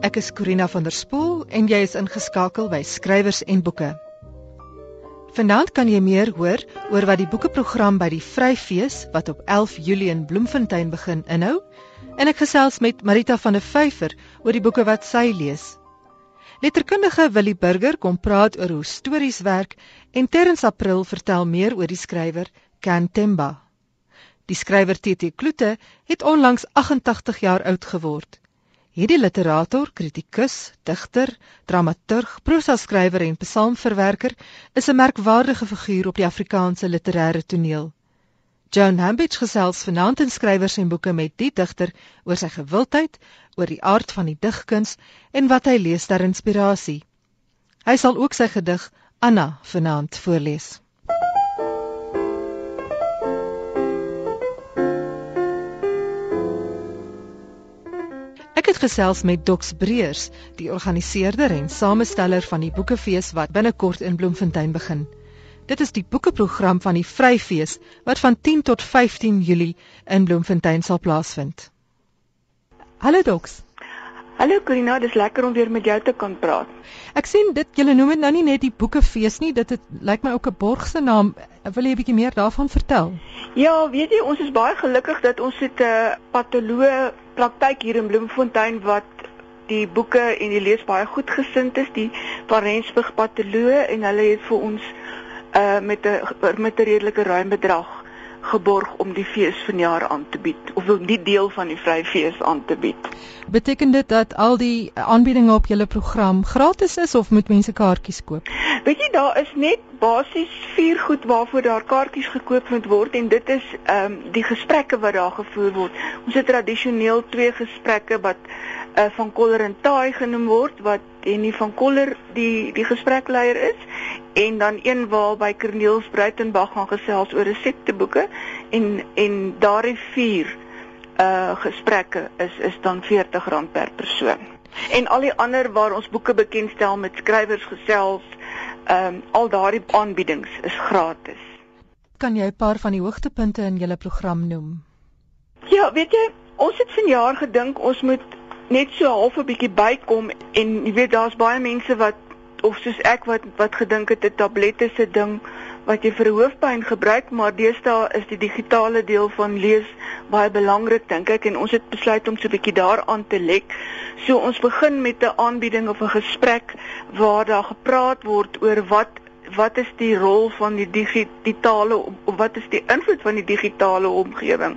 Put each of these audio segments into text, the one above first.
Ek is Corina van der Spool en jy is ingeskakel by Skrywers en Boeke. Vanaand kan jy meer hoor oor wat die boekeprogram by die Vryfees wat op 11 Julie in Bloemfontein begin inhou en ek gesels met Marita van der Vyver oor die boeke wat sy lees. Letterkundige Willie Burger kom praat oor hoe stories werk en Terrence April vertel meer oor die skrywer Ken Temba. Die skrywer TT Kloete het onlangs 88 jaar oud geword. Hierdie literator, kritikus, digter, dramaturg, prosa skrywer en psalmverwerker is 'n merkwaardige figuur op die Afrikaanse literêre toneel. Joan Hambidge gesels vanaand in skrywers en boeke met die digter oor sy gewildheid, oor die aard van die digkuns en wat hy lees ter inspirasie. Hy sal ook sy gedig Anna vanaand voorlees. Ek het gesels met Dox Breers, die organiseerder en samesteller van die boekefees wat binnekort in Bloemfontein begin. Dit is die boekeprogram van die Vryfees wat van 10 tot 15 Julie in Bloemfontein sal plaasvind. Hallo Dox. Hallo Corina, dis lekker om weer met jou te kan praat. Ek sien dit julle noem dit nou nie net die boekefees nie, dit het lyk my ook 'n borgse naam. Wil jy 'n bietjie meer daarvan vertel? Ja, weet jy, ons is baie gelukkig dat ons het 'n patoloog praktyk hier in Bloemfontein wat die boeke en die lees baie goed gesind is, die Parensburg patoloog en hulle het vir ons uh met 'n met 'n redelike ruim bedrag geborg om die fees vanjaar aan te bied of die deel van die vryfees aan te bied. Beteken dit dat al die aanbiedinge op julle program gratis is of moet mense kaartjies koop? Weet jy daar is net basies vier goed waarvoor daar kaartjies gekoop moet word en dit is ehm um, die gesprekke wat daar gevoer word. Ons het tradisioneel twee gesprekke wat uh, van Koller en Taai genoem word wat Henny van Koller die die gesprekleier is en dan een waar by Corneels Bruitenberg gaan gesels oor resepteboeke en en daardie vier uh gesprekke is is dan R40 per persoon. En al die ander waar ons boeke bekendstel met skrywers gesels, ehm um, al daardie aanbiedings is gratis. Kan jy 'n paar van die hoogtepunte in julle program noem? Ja, weet jy, ons het vanjaar gedink ons moet net so half 'n bietjie bykom en jy weet daar's baie mense wat of soos ek wat wat gedink het 'n tablet is 'n ding wat jy vir hoofpyn gebruik, maar deesdae is die digitale deel van lees baie belangrik dink ek en ons het besluit om so 'n bietjie daaraan te lek. So ons begin met 'n aanbieding of 'n gesprek waar daar gepraat word oor wat wat is die rol van die digitale of wat is die invloed van die digitale omgewing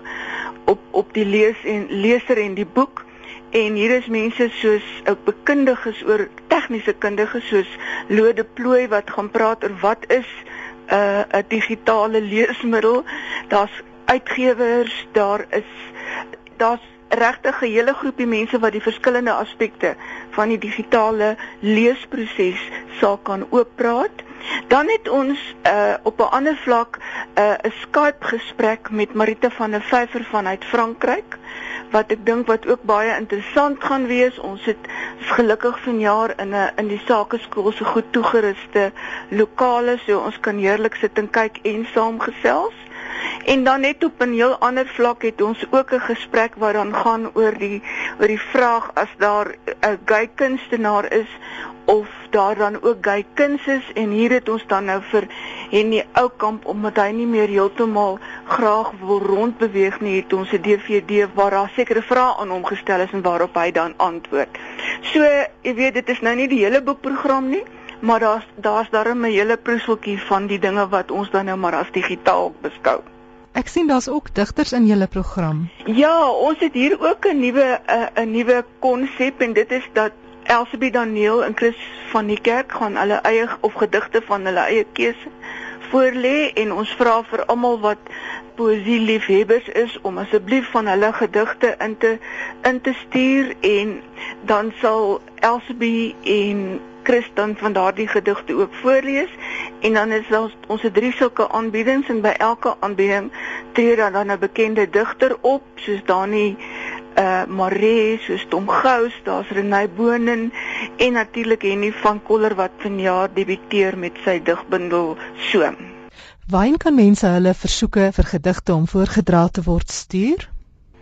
op op die lees en leser en die boek en hier is mense soos ook bekundiges oor tegniese kundiges soos Lode Plooi wat gaan praat oor wat is 'n uh, 'n digitale leesmiddel. Daar's uitgewers, daar is daar's regtig 'n hele groepie mense wat die verskillende aspekte van die digitale leesproses sal kan ooppraat. Dan het ons uh, op 'n ander vlak uh, 'n Skype gesprek met Marita van der Vyver vanuit Frankryk wat ek dink wat ook baie interessant gaan wees. Ons het gelukkig vanjaar in 'n in die sakeskool so goed toegeruste lokale so ons kan heerlik sit en kyk en saamgesels. En dan net op 'n heel ander vlak het ons ook 'n gesprek wat dan gaan oor die oor die vraag as daar 'n gay kunstenaar is of daar dan ook gay kuns is en hier het ons dan nou vir Henny Oukamp omdat hy nie meer heeltemal graag wil rondbeweeg nie het ons 'n DVD waar daar sekere vrae aan hom gestel is en waarop hy dan antwoord. So, jy weet dit is nou nie die hele boekprogram nie, maar daar's daar's darem 'n hele proeseltjie van die dinge wat ons dan nou maar as digitaal beskou. Ek sien daar's ook digters in julle program. Ja, ons het hier ook 'n nuwe 'n nuwe konsep en dit is dat Elsabie Daniel en Chris van die kerk gaan hulle eie of gedigte van hulle eie keuse voorlê en ons vra vir almal wat poesie liefhebbers is om asseblief van hulle gedigte in te in te stuur en dan sal Elsabie en Christen van daardie gedigte ook voorlees en dan is ons ons het drie sulke aanbiedings en by elke aanbieding tree dan 'n bekende digter op soos Dani uh Maree, soos Tom Gous, daar's Renay Bonen en natuurlik Henny van Koller wat vanjaar debuteer met sy digbundel Soom. Waarheen kan mense hulle versoeke vir gedigte om voorgedra te word stuur?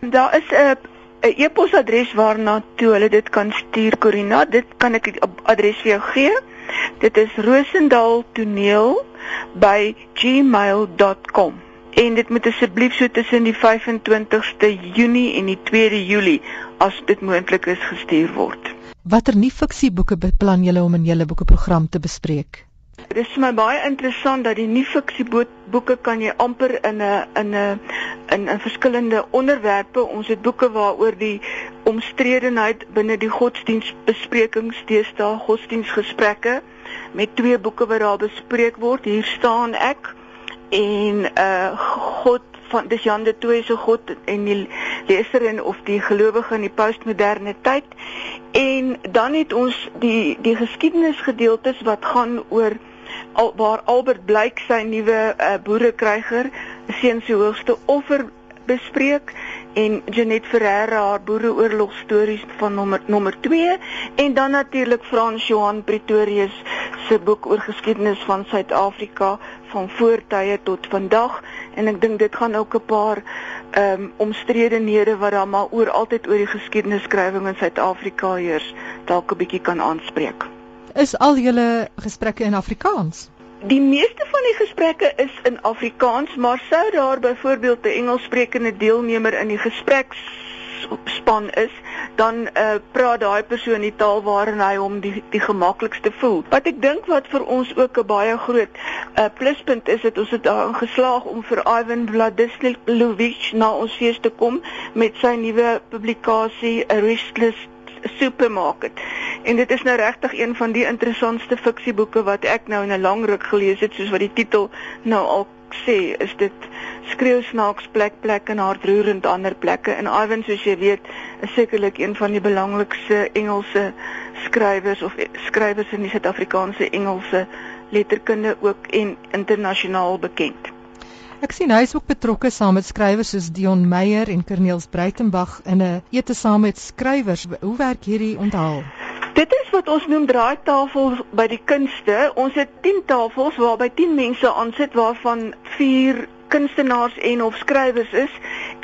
Daar is 'n 'n e-posadres waarna toe hulle dit kan stuur Corina. Dit kan ek die adres vir jou gee. Dit is rosendaal.toneel@gmail.com. En dit moet asseblief so tussen die 25ste Junie en die 2de Julie as dit moontlik is gestuur word. Watter nie fiksieboeke beplan julle om in julle boekeprogram te bespreek? Dit is vir my baie interessant dat die nie fiksie boeke kan jy amper in 'n in 'n in 'n verskillende onderwerpe. Ons het boeke waaroor die omstredenheid binne die godsdienstbesprekings deesdae godsdienstgesprekke met twee boeke wat daar bespreek word. Hier staan ek en uh God van dis Jan de Tooy se God en die leser en of die gelowige in die postmoderne tyd. En dan het ons die die geskiedenisgedeeltes wat gaan oor al, waar Albert Blyk sy nuwe uh, boerekryger seun se hoogste offer bespreek en Janet Ferreira haar boereoorlog stories van nommer nommer 2 en dan natuurlik Frans Johan Pretorius se boek oor geskiedenis van Suid-Afrika van voortye tot vandag en ek dink dit gaan ook 'n paar ehm um, omstredenhede wat dan maar oor altyd oor die geskiedenisskrywing in Suid-Afrika heers dalk 'n bietjie kan aanspreek. Is al julle gesprekke in Afrikaans? Die meeste van die gesprekke is in Afrikaans, maar sou daar byvoorbeeld 'n Engelssprekende deelnemer in die gespreksspan is, dan uh, praat daai persoon die taal waarin hy hom die die gemaklikste voel. Wat ek dink wat vir ons ook 'n baie groot uh, pluspunt is, dit ons het daarin geslaag om vir Ivan Vladislavovich na ons fees te kom met sy nuwe publikasie A Restless supermarket. En dit is nou regtig een van die interessantste fiksieboeke wat ek nou in 'n lang ruk gelees het, soos wat die titel nou al sê, is dit skreeu snaaks plek plek en hartroerend ander plekke. En Ivan, soos jy weet, is sekerlik een van die belangrikste Engelse skrywers of skrywers in die Suid-Afrikaanse Engelse letterkunde ook en internasionaal bekend. Ek sien hy is ook betrokke saam met skrywers soos Dion Meyer en Corneels Breitenberg in 'n ete saam met skrywers. Hoe werk hierdie onthaal? Dit is wat ons noem draaitafels by die kunste. Ons het 10 tafels waarby 10 mense aansit waarvan 4 kunstenaars en of skrywers is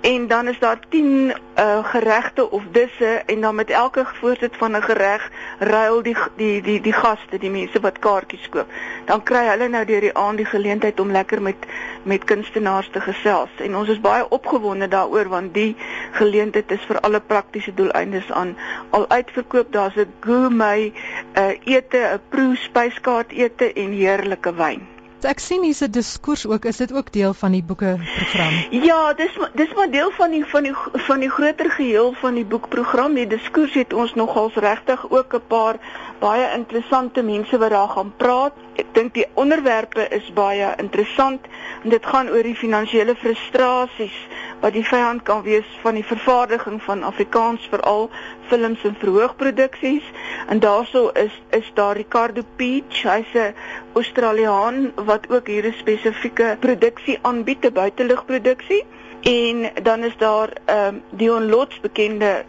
en dan is daar 10 uh, eh, geregte of disse en dan met elke voorsit van 'n gereg ruil die die die die gaste, die mense wat kaartjies koop. Dan kry hulle nou deur die aand die geleentheid om lekker met met kunstenaars te gesels en ons is baie opgewonde daaroor want die geleentheid is vir alle praktiese doeleindes aan al uitverkoop. Daar's 'n gourmet uh, ete, 'n proe spyskaart ete en heerlike wyn. Ek sien hier's 'n diskurs ook. Is dit ook deel van die boekeprogram? Ja, dis dis maar deel van die van die van die groter geheel van die boekprogram. Die diskurs het ons nogals regtig ook 'n paar baie interessante mense wat daar gaan praat. Ek dink die onderwerpe is baie interessant en dit gaan oor die finansiële frustrasies wat die vyand kan wees van die vervaardiging van Afrikaans veral films en verhoogproduksies. En daarso is is daar Ricardo Peach hy's 'n Australiaan wat ook hier 'n spesifieke produksie aanbied 'n buitelugproduksie en dan is daar ehm um, Dion Lots bekende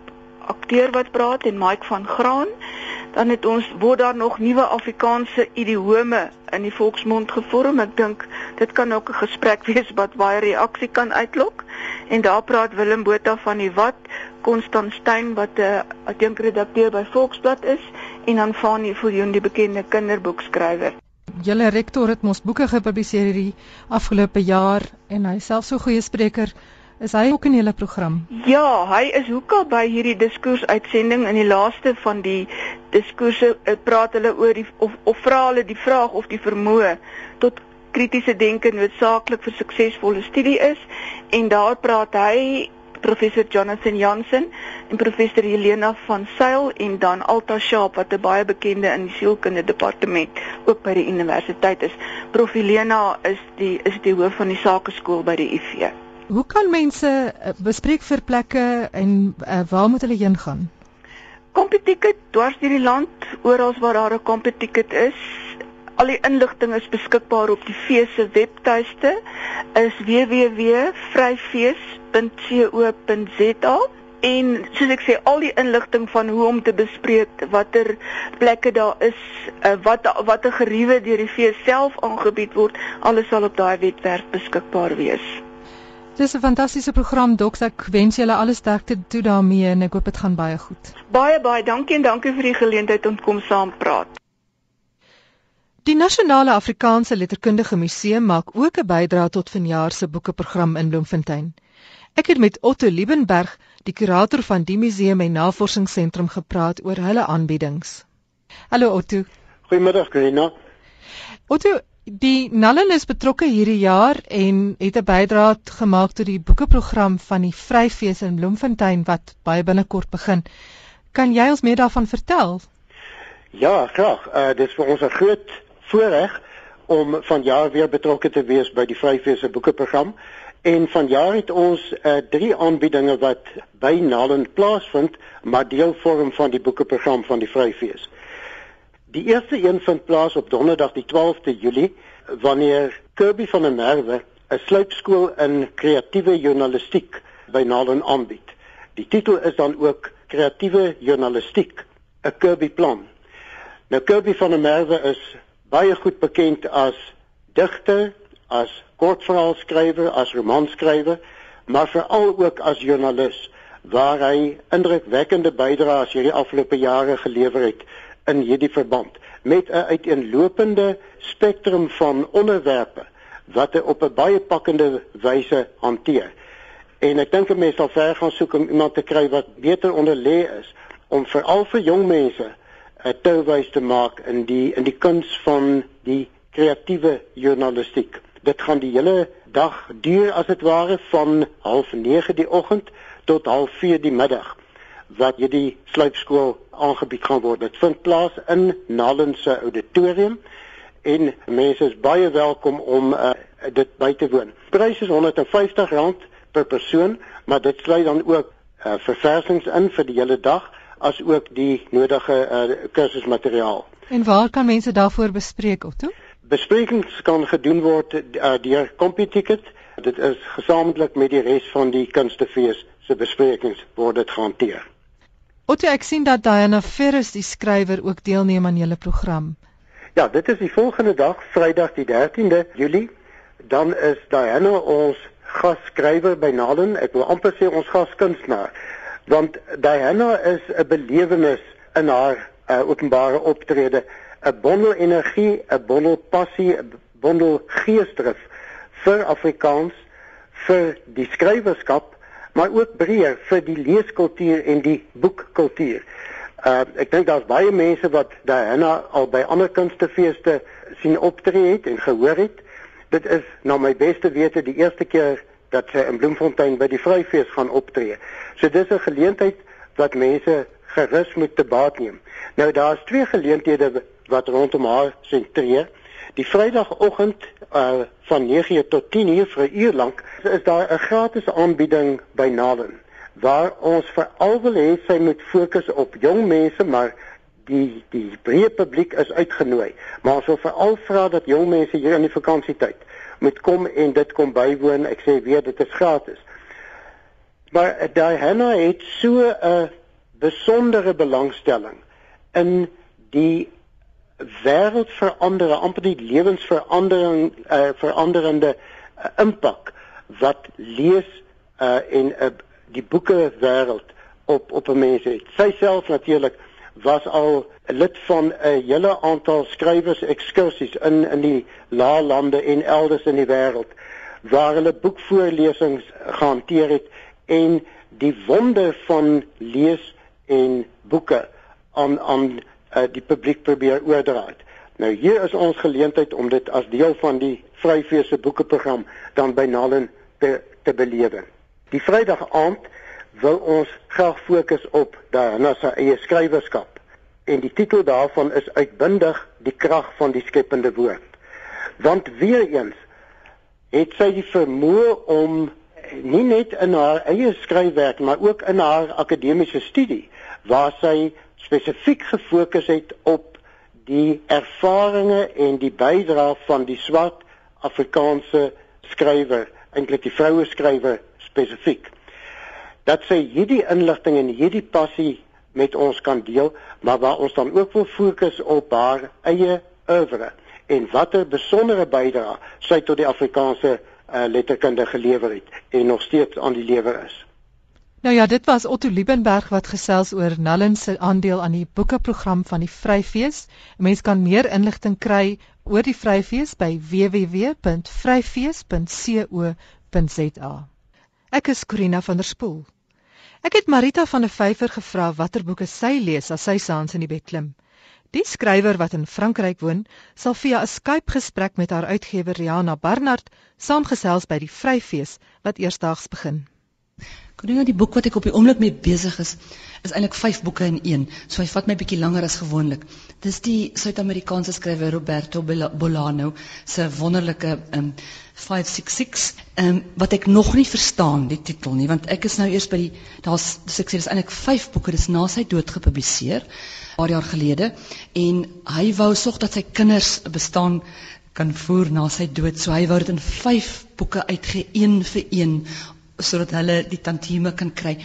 akteur wat praat en Mike van Graan dan het ons word daar nog nuwe Afrikaanse idiome in die volksmond gevorm. Ek dink dit kan ook 'n gesprek wees wat baie reaksie kan uitlok. En daar praat Willem Botha van die wat Konstantin wat 'n adjunkredakteur by Volksblad is en dan Fanie Viljoen die bekende kinderboekskrywer. Julle rektor het mos boeke gepubliseer hierdie afgelope jaar en hy self so goeie spreker Is hy ook in julle program? Ja, hy is hoekom by hierdie diskurs uitsending in die laaste van die diskurse eh, praat hulle oor die of of vra hulle die vraag of die vermoë tot kritiese denke noodsaaklik vir suksesvolle studie is en daar praat hy professor Jonathan Jansen en professor Helena van Sail en dan Alta Sharp wat 'n baie bekende in die sielkunde departement ook by die universiteit is. Prof Helena is die is die hoof van die sakeskool by die UV. Hoe kan mense eh, bespreek vir plekke en uh, waar moet hulle heen gaan? Kompetiket dwars deur die land, oral waar daar 'n kompetiket is. Al die inligting is beskikbaar op die fees se webtuiste is www.vryfees.co.za en soos ek sê al die inligting van hoe om te bespreek watter plekke daar is uh, wat watter geriewe deur die fees self aangebied word alles sal op daai webwerf beskikbaar wees. Dis 'n fantastiese program Doks. Ek wens julle alle sterkte toe daarmee en ek hoop dit gaan baie goed. Baie baie dankie en dankie vir die geleentheid om kom saam praat. Die Nasionale Afrikaanse Letterkundige Museum maak ook 'n bydrae tot vanjaar se boekeprogram in Bloemfontein. Ek het met Otto Liebenberg, die kurator van die museum en navorsingsentrum gepraat oor hulle aanbiedings. Hallo Otto. Goeiemiddag Karina. Otto, die Nallen is betrokke hierdie jaar en het 'n bydrae gemaak tot die boekeprogram van die Vryfees in Bloemfontein wat baie binnekort begin. Kan jy ons meer daarvan vertel? Ja, graag. Uh dis vir ons 'n groot voorreg om vanjaar weer betrokke te wees by die Vryfees se boekeprogram. En vanjaar het ons uh, drie aanbiedinge wat by Nalend plaasvind, maar deel vorm van die boekeprogram van die Vryfees. Die eerste een vind plaas op Donderdag die 12de Julie wanneer Kirby van der Merwe 'n sluipskool in kreatiewe journalistiek by Nalend aanbied. Die titel is dan ook Kreatiewe Journalistiek, 'n Kirby plan. Nou Kirby van der Merwe is baie goed bekend as digter, as kortverhaalskrywer, as romanskrywer, maar veral ook as joernalis waar hy indrukwekkende bydraes hierdie afgelope jare gelewer het in hierdie verband met 'n uiteenlopende spektrum van onderwerpe wat hy op 'n baie pakkende wyse hanteer. En ek dink 'n mens sal ver gaan soek om iemand te kry wat beter onderlê is om veral vir jong mense 'n touwys te maak in die in die kuns van die kreatiewe journalistiek. Dit gaan die hele dag duur as dit ware van 09:30 die oggend tot 04:30 die middag wat hierdie sluipskool aangebied gaan word. Dit vind plaas in Nallen se auditorium en mense is baie welkom om uh, dit by te woon. Prys is R150 per persoon, maar dit sluit dan ook uh, verversings in vir die hele dag as ook die nodige uh, kursusmateriaal. En waar kan mense daarvoor bespreek of toe? Besprekings kan gedoen word uh, deur CompuTicket. Dit is gesamentlik met die res van die kunstefees se besprekings word dit gehanteer. Otto, ek sien dat Diana Ferris die skrywer ook deelneem aan julle program. Ja, dit is die volgende dag, Vrydag die 13de Julie. Dan is Diana ons gasskrywer by Nalen. Ek wil amper sê ons gaskunstenaar, want Diana is 'n belewenis in haar uh, openbare optrede 'n bondel energie, 'n bondel passie, 'n bondel geesdrif vir Afrikaans, vir die skrywerskap, maar ook breër vir die leeskultuur en die boekkultuur. Uh ek dink daar's baie mense wat Diana al by ander kunstefeeste sien optree het en gehoor het. Dit is na my beste wete die eerste keer dat sy in Bloemfontein by die Vryfees gaan optree. So dis 'n geleentheid wat mense gerus moet te baat neem. Nou daar's twee geleenthede wat rondom haar sentreer. Die Vrydagoggend uh van 9:00 tot 10:00 vir 'n uur lank is daar 'n gratis aanbieding by Nalen waar ons veral wil hê sy moet fokus op jong mense maar die die breë publiek is uitgenooi. Maar ons wil veral vra dat jong mense hier in die vakansietyd moet kom en dit kom bywoon. Ek sê weer dit is gratis. Maar uh, Diana het so 'n besondere belangstelling in die wêreld verander, amper die lewensverandering uh, veranderende uh, impak wat lees uh, en uh, die boeke wêreld op op 'n mens het. Sy self natuurlik was al lid van 'n hele aantal skrywers ekskursies in in die lae lande en elders in die wêreld waar hulle boekvoorlesings gehanteer het en die wonder van lees en boeke aan aan uh, die publiek probeer oordra het. Nou hier is ons geleentheid om dit as deel van die Vryfees se boekeprogram dan by Nalen te te belewe. Die Vrydag aand wil ons graag fokus op Diana se eie skrywerskap en die titel daarvan is uitbundig die krag van die skepende woord. Want weer eens het sy die vermoë om nie net in haar eie skryfwerk maar ook in haar akademiese studie waar sy spesifiek gefokus het op die ervarings en die bydrae van die swart Afrikaanse skrywer, eintlik die vroue skrywer spesifiek. Dat sy hierdie inligting en hierdie passie met ons kan deel, maar waar ons dan ook wil fokus op haar eie oeuvre en watter besondere bydrae sy tot die Afrikaanse uh, letterkunde gelewer het en nog steeds aan die lewer is. Nou ja, dit was Otto Liebenberg wat gesels oor Nallen se aandeel aan die boekeprogram van die Vryfees. Mense kan meer inligting kry oor die Vryfees by www.vryfees.co.za. Ek is Corina van der Spool. Ek het Marita van der Vyver gevra watter boeke sy lees as sy saans in die bed klim. Die skrywer wat in Frankryk woon, sal via 'n Skype-gesprek met haar uitgewer Riana Barnard saamgesels by die Vryfees wat eersdaags begin. Kodinga die boek wat ek op die oomblik mee besig is, is eintlik 5 boeke in een. So hy vat my bietjie langer as gewoonlik. Dis die Suid-Amerikaanse skrywer Roberto Bolano se wonderlike um, 566 um, wat ek nog nie verstaan die titel nie want ek is nou eers by die daar's dis ek sê dis eintlik 5 boeke dis na sy dood gepubliseer paar jaar gelede en hy wou sorg dat sy kinders bestaan kan voer na sy dood so hy wou dit in 5 boeke uitgee een vir een sodat hulle die tantieme kan kry.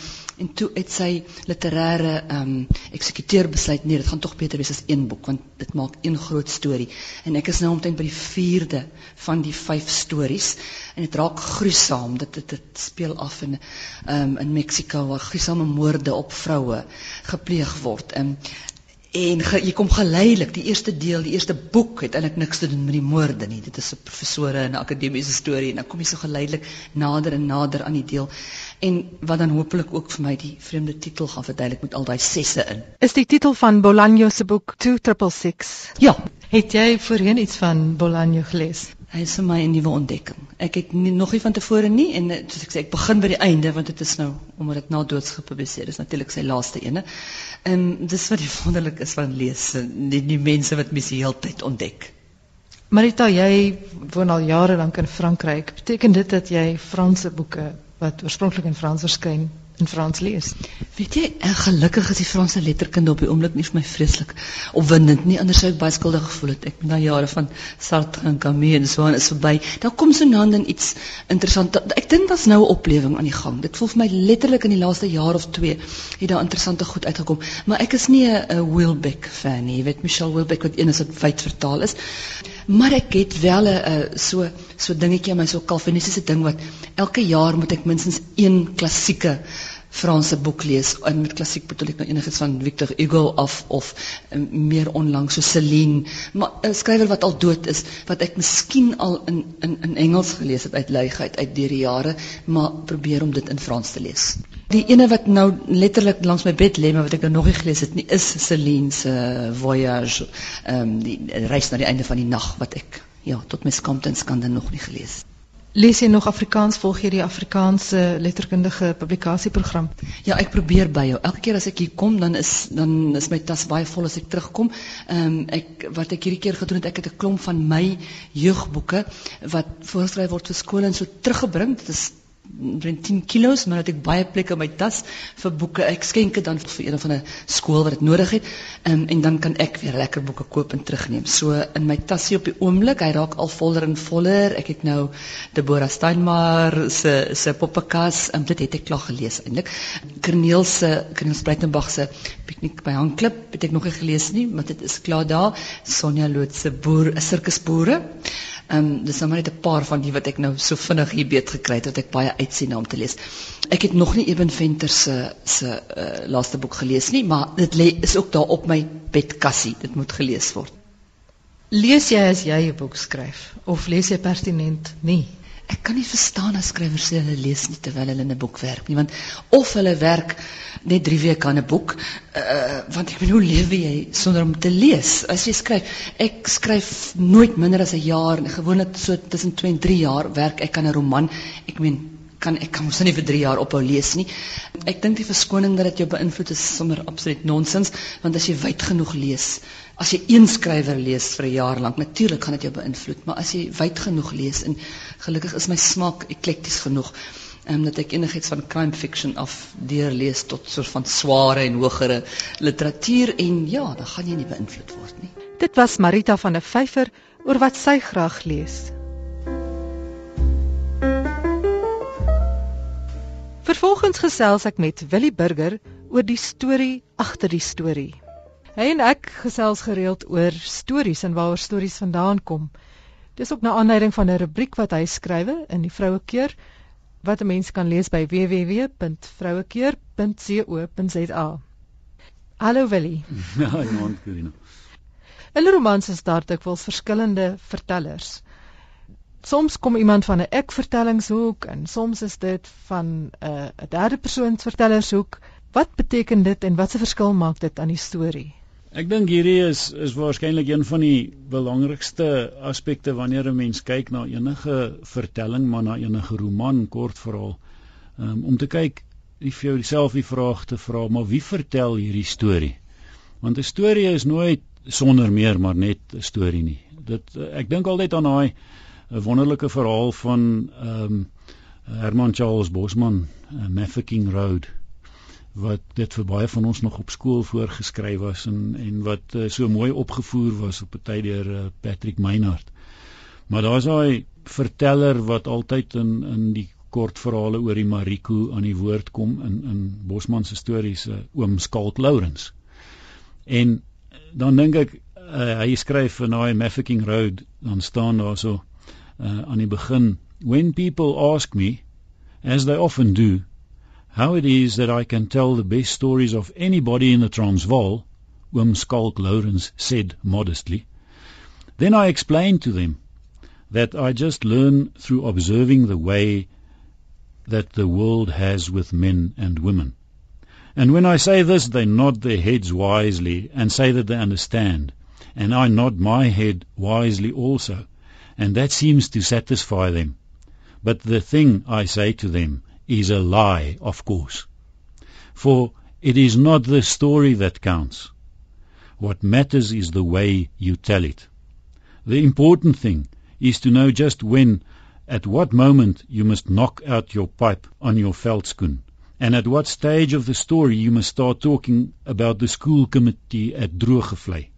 En toe het sy literêre ehm um, eksekuteur besluit nee, dit gaan tog beter wees as een boek want dit maak een groot storie. En ek is nou omtrent by die 4de van die 5 stories en dit raak gruisam. Dit dit dit speel af in ehm um, in Mexiko waar gruisame moorde op vroue gepleeg word. Ehm um, En ge, jy kom geleidelik, die eerste deel, die eerste boek het eintlik niks te doen met die moorde nie. Dit is 'n professore en 'n akademiese storie en dan kom jy so geleidelik nader en nader aan die deel. En wat dan hopelik ook vir my die vreemde titel gaan verduidelik met al daai sesse in. Is die titel van Bolaño se boek 2666? Ja. Het jy voorheen iets van Bolaño gelees? Hy is vir my 'n nuwe ontdekking. Ek het nie, nog nie van tevore nie en eh, soos ek sê ek begin by die einde want dit is nou omdat dit na doods gepubliseer is natuurlik sy laaste ene. En dis wat die wonderlik is van lees, die, die mense wat mens die hele tyd ontdek. Marita, jy woon al jare lank in Frankryk. Beteken dit dat jy Franse boeke wat oorspronklik in Frans verskyn in Frans lees. Weet jy, en gelukkig is die Franse letterkunde op die oomblik nie vir my vreeslik opwindend nie. Anders sou ek baie skuldig gevoel het. Ek na jare van Sartre en Camus en so aan is verby. Daar kom so nou dan iets interessant. Ek dink daar's nou 'n oplewing aan die gang. Dit voel vir my letterlik in die laaste jaar of 2 het daar interessante goed uitgekom. Maar ek is nie 'n Wilbeck fan nie. Jy weet Michelle Wilbeck wat een is wat wyd vertaal is. Maar ek het wel 'n so so dingetjie in my so kalvinistiese ding wat elke jaar moet ek minstens een klassieke Franse boek lees en met klassiek bedoel ek nou enigiets van Victor Hugo of of um, meer onlangs so Celine maar 'n skrywer wat al dood is wat ek miskien al in in in Engels gelees het uit luigheid uit deur die jare maar probeer om dit in Frans te lees. Die ene wat nou letterlik langs my bed lê maar wat ek nou nog nie gelees het nie is Celine se Voyage ehm um, die reis na die einde van die nag wat ek ja tot my skamptens kan dan nog nie gelees het. Lees jy nog Afrikaans volg jy die Afrikaanse letterkundige publikasieprogram? Ja, ek probeer by jou. Elke keer as ek hier kom, dan is dan is my tas baie vol as ek terugkom. Ehm um, ek wat ek hierdie keer gedoen het, ek het 'n klomp van my jeugboeke wat voorgeskryf word vir skole en so teruggebring. Dit is 10 kilos, maar dat ek baie plek in my tas vir boeke. Ek skenk dit dan vir een van 'n skool wat dit nodig het. Um, en dan kan ek weer lekker boeke koop en terugneem. So in my tasie op die oomblik, hy raak al voller en voller. Ek het nou Deborah Steinmar se se poppekas, um, dit het ek klaar gelees eintlik. Corneel se Corneel Spreitenberg se piknik by Hangklip het ek nog nie gelees nie, maar dit is klaar daar. Sonja Loot se boer, 'n sirkusboere. Ehm um, dis nou maar net 'n paar van die wat ek nou so vinnig hier beet gekry het wat ek baie uitsien om te lees. Ek het nog nie Eben Venter se se uh, laaste boek gelees nie, maar dit lê is ook daar op my bedkassie. Dit moet gelees word. Lees jy as jy 'n boek skryf of lees jy pertinent nie? Ek kan nie verstaan as skrywers sê hulle lees nie terwyl hulle 'n boek werk nie, want of hulle werk net 3 weke aan 'n boek, uh, want ek bedoel lewe jy sonder om te lees. As jy skryf, ek skryf nooit minder as 'n jaar, gewoonlik so tussen 2 en 3 jaar werk ek aan 'n roman. Ek meen kan ek kan mos nie vir 3 jaar ophou lees nie. Ek dink die verskoning dat dit jou beïnvloed is sommer absoluut nonsens, want as jy wyd genoeg lees, as jy een skrywer lees vir 'n jaar lank, natuurlik gaan dit jou beïnvloed, maar as jy wyd genoeg lees en gelukkig is my smaak eklekties genoeg, um, dat ek enigiets van crime fiction af lees tot soort van sware en hogere literatuur en ja, dan gaan jy nie beïnvloed word nie. Dit was Marita van der Vyver oor wat sy graag lees. Vervolgens gesels ek met Willie Burger oor die storie agter die storie. Hy en ek gesels gereeld oor stories en waaroor stories vandaan kom. Dis ook na aanleiding van 'n rubriek wat hy skrywe in die Vrouekeur wat 'n mens kan lees by www.vrouekeur.co.za. Hallo Willie. Ja, nou, Karina. In romans is daar dikwels verskillende vertellers. Soms kom iemand van 'n ek-vertellingshoek en soms is dit van 'n uh, 'n derde persoon vertellershoek. Wat beteken dit en watse verskil maak dit aan die storie? Ek dink hierdie is is waarskynlik een van die belangrikste aspekte wanneer 'n mens kyk na enige vertelling, maar na enige roman, kortverhaal, um, om te kyk of jy jouself die vraag te vra, maar wie vertel hierdie storie? Want 'n storie is nooit sonder meer maar net 'n storie nie. Dit ek dink altyd aan daai 'n wonderlike verhaal van ehm um, Herman Charles Bosman, uh, Mafeking Road wat dit vir baie van ons nog op skool voorgeskryf was en en wat uh, so mooi opgevoer was op 'n tyd deur uh, Patrick Meinhardt. Maar daar's daai verteller wat altyd in in die kort verhale oor die Mariko aan die woord kom in in Bosman se stories uh, oom Skalk Lourens. En dan dink ek uh, hy skryf in daai Mafeking Road dan staan daar so uh, aan die begin when people ask me as they often do how it is that I can tell the best stories of anybody in the Transvaal Oom Skalk said modestly. Then I explain to them that I just learn through observing the way that the world has with men and women. And when I say this they nod their heads wisely and say that they understand. And I nod my head wisely also. And that seems to satisfy them. But the thing I say to them is a lie, of course. For it is not the story that counts. What matters is the way you tell it. The important thing is to know just when, at what moment you must knock out your pipe on your veldskoen, and at what stage of the story you must start talking about the school committee at Droogevlei.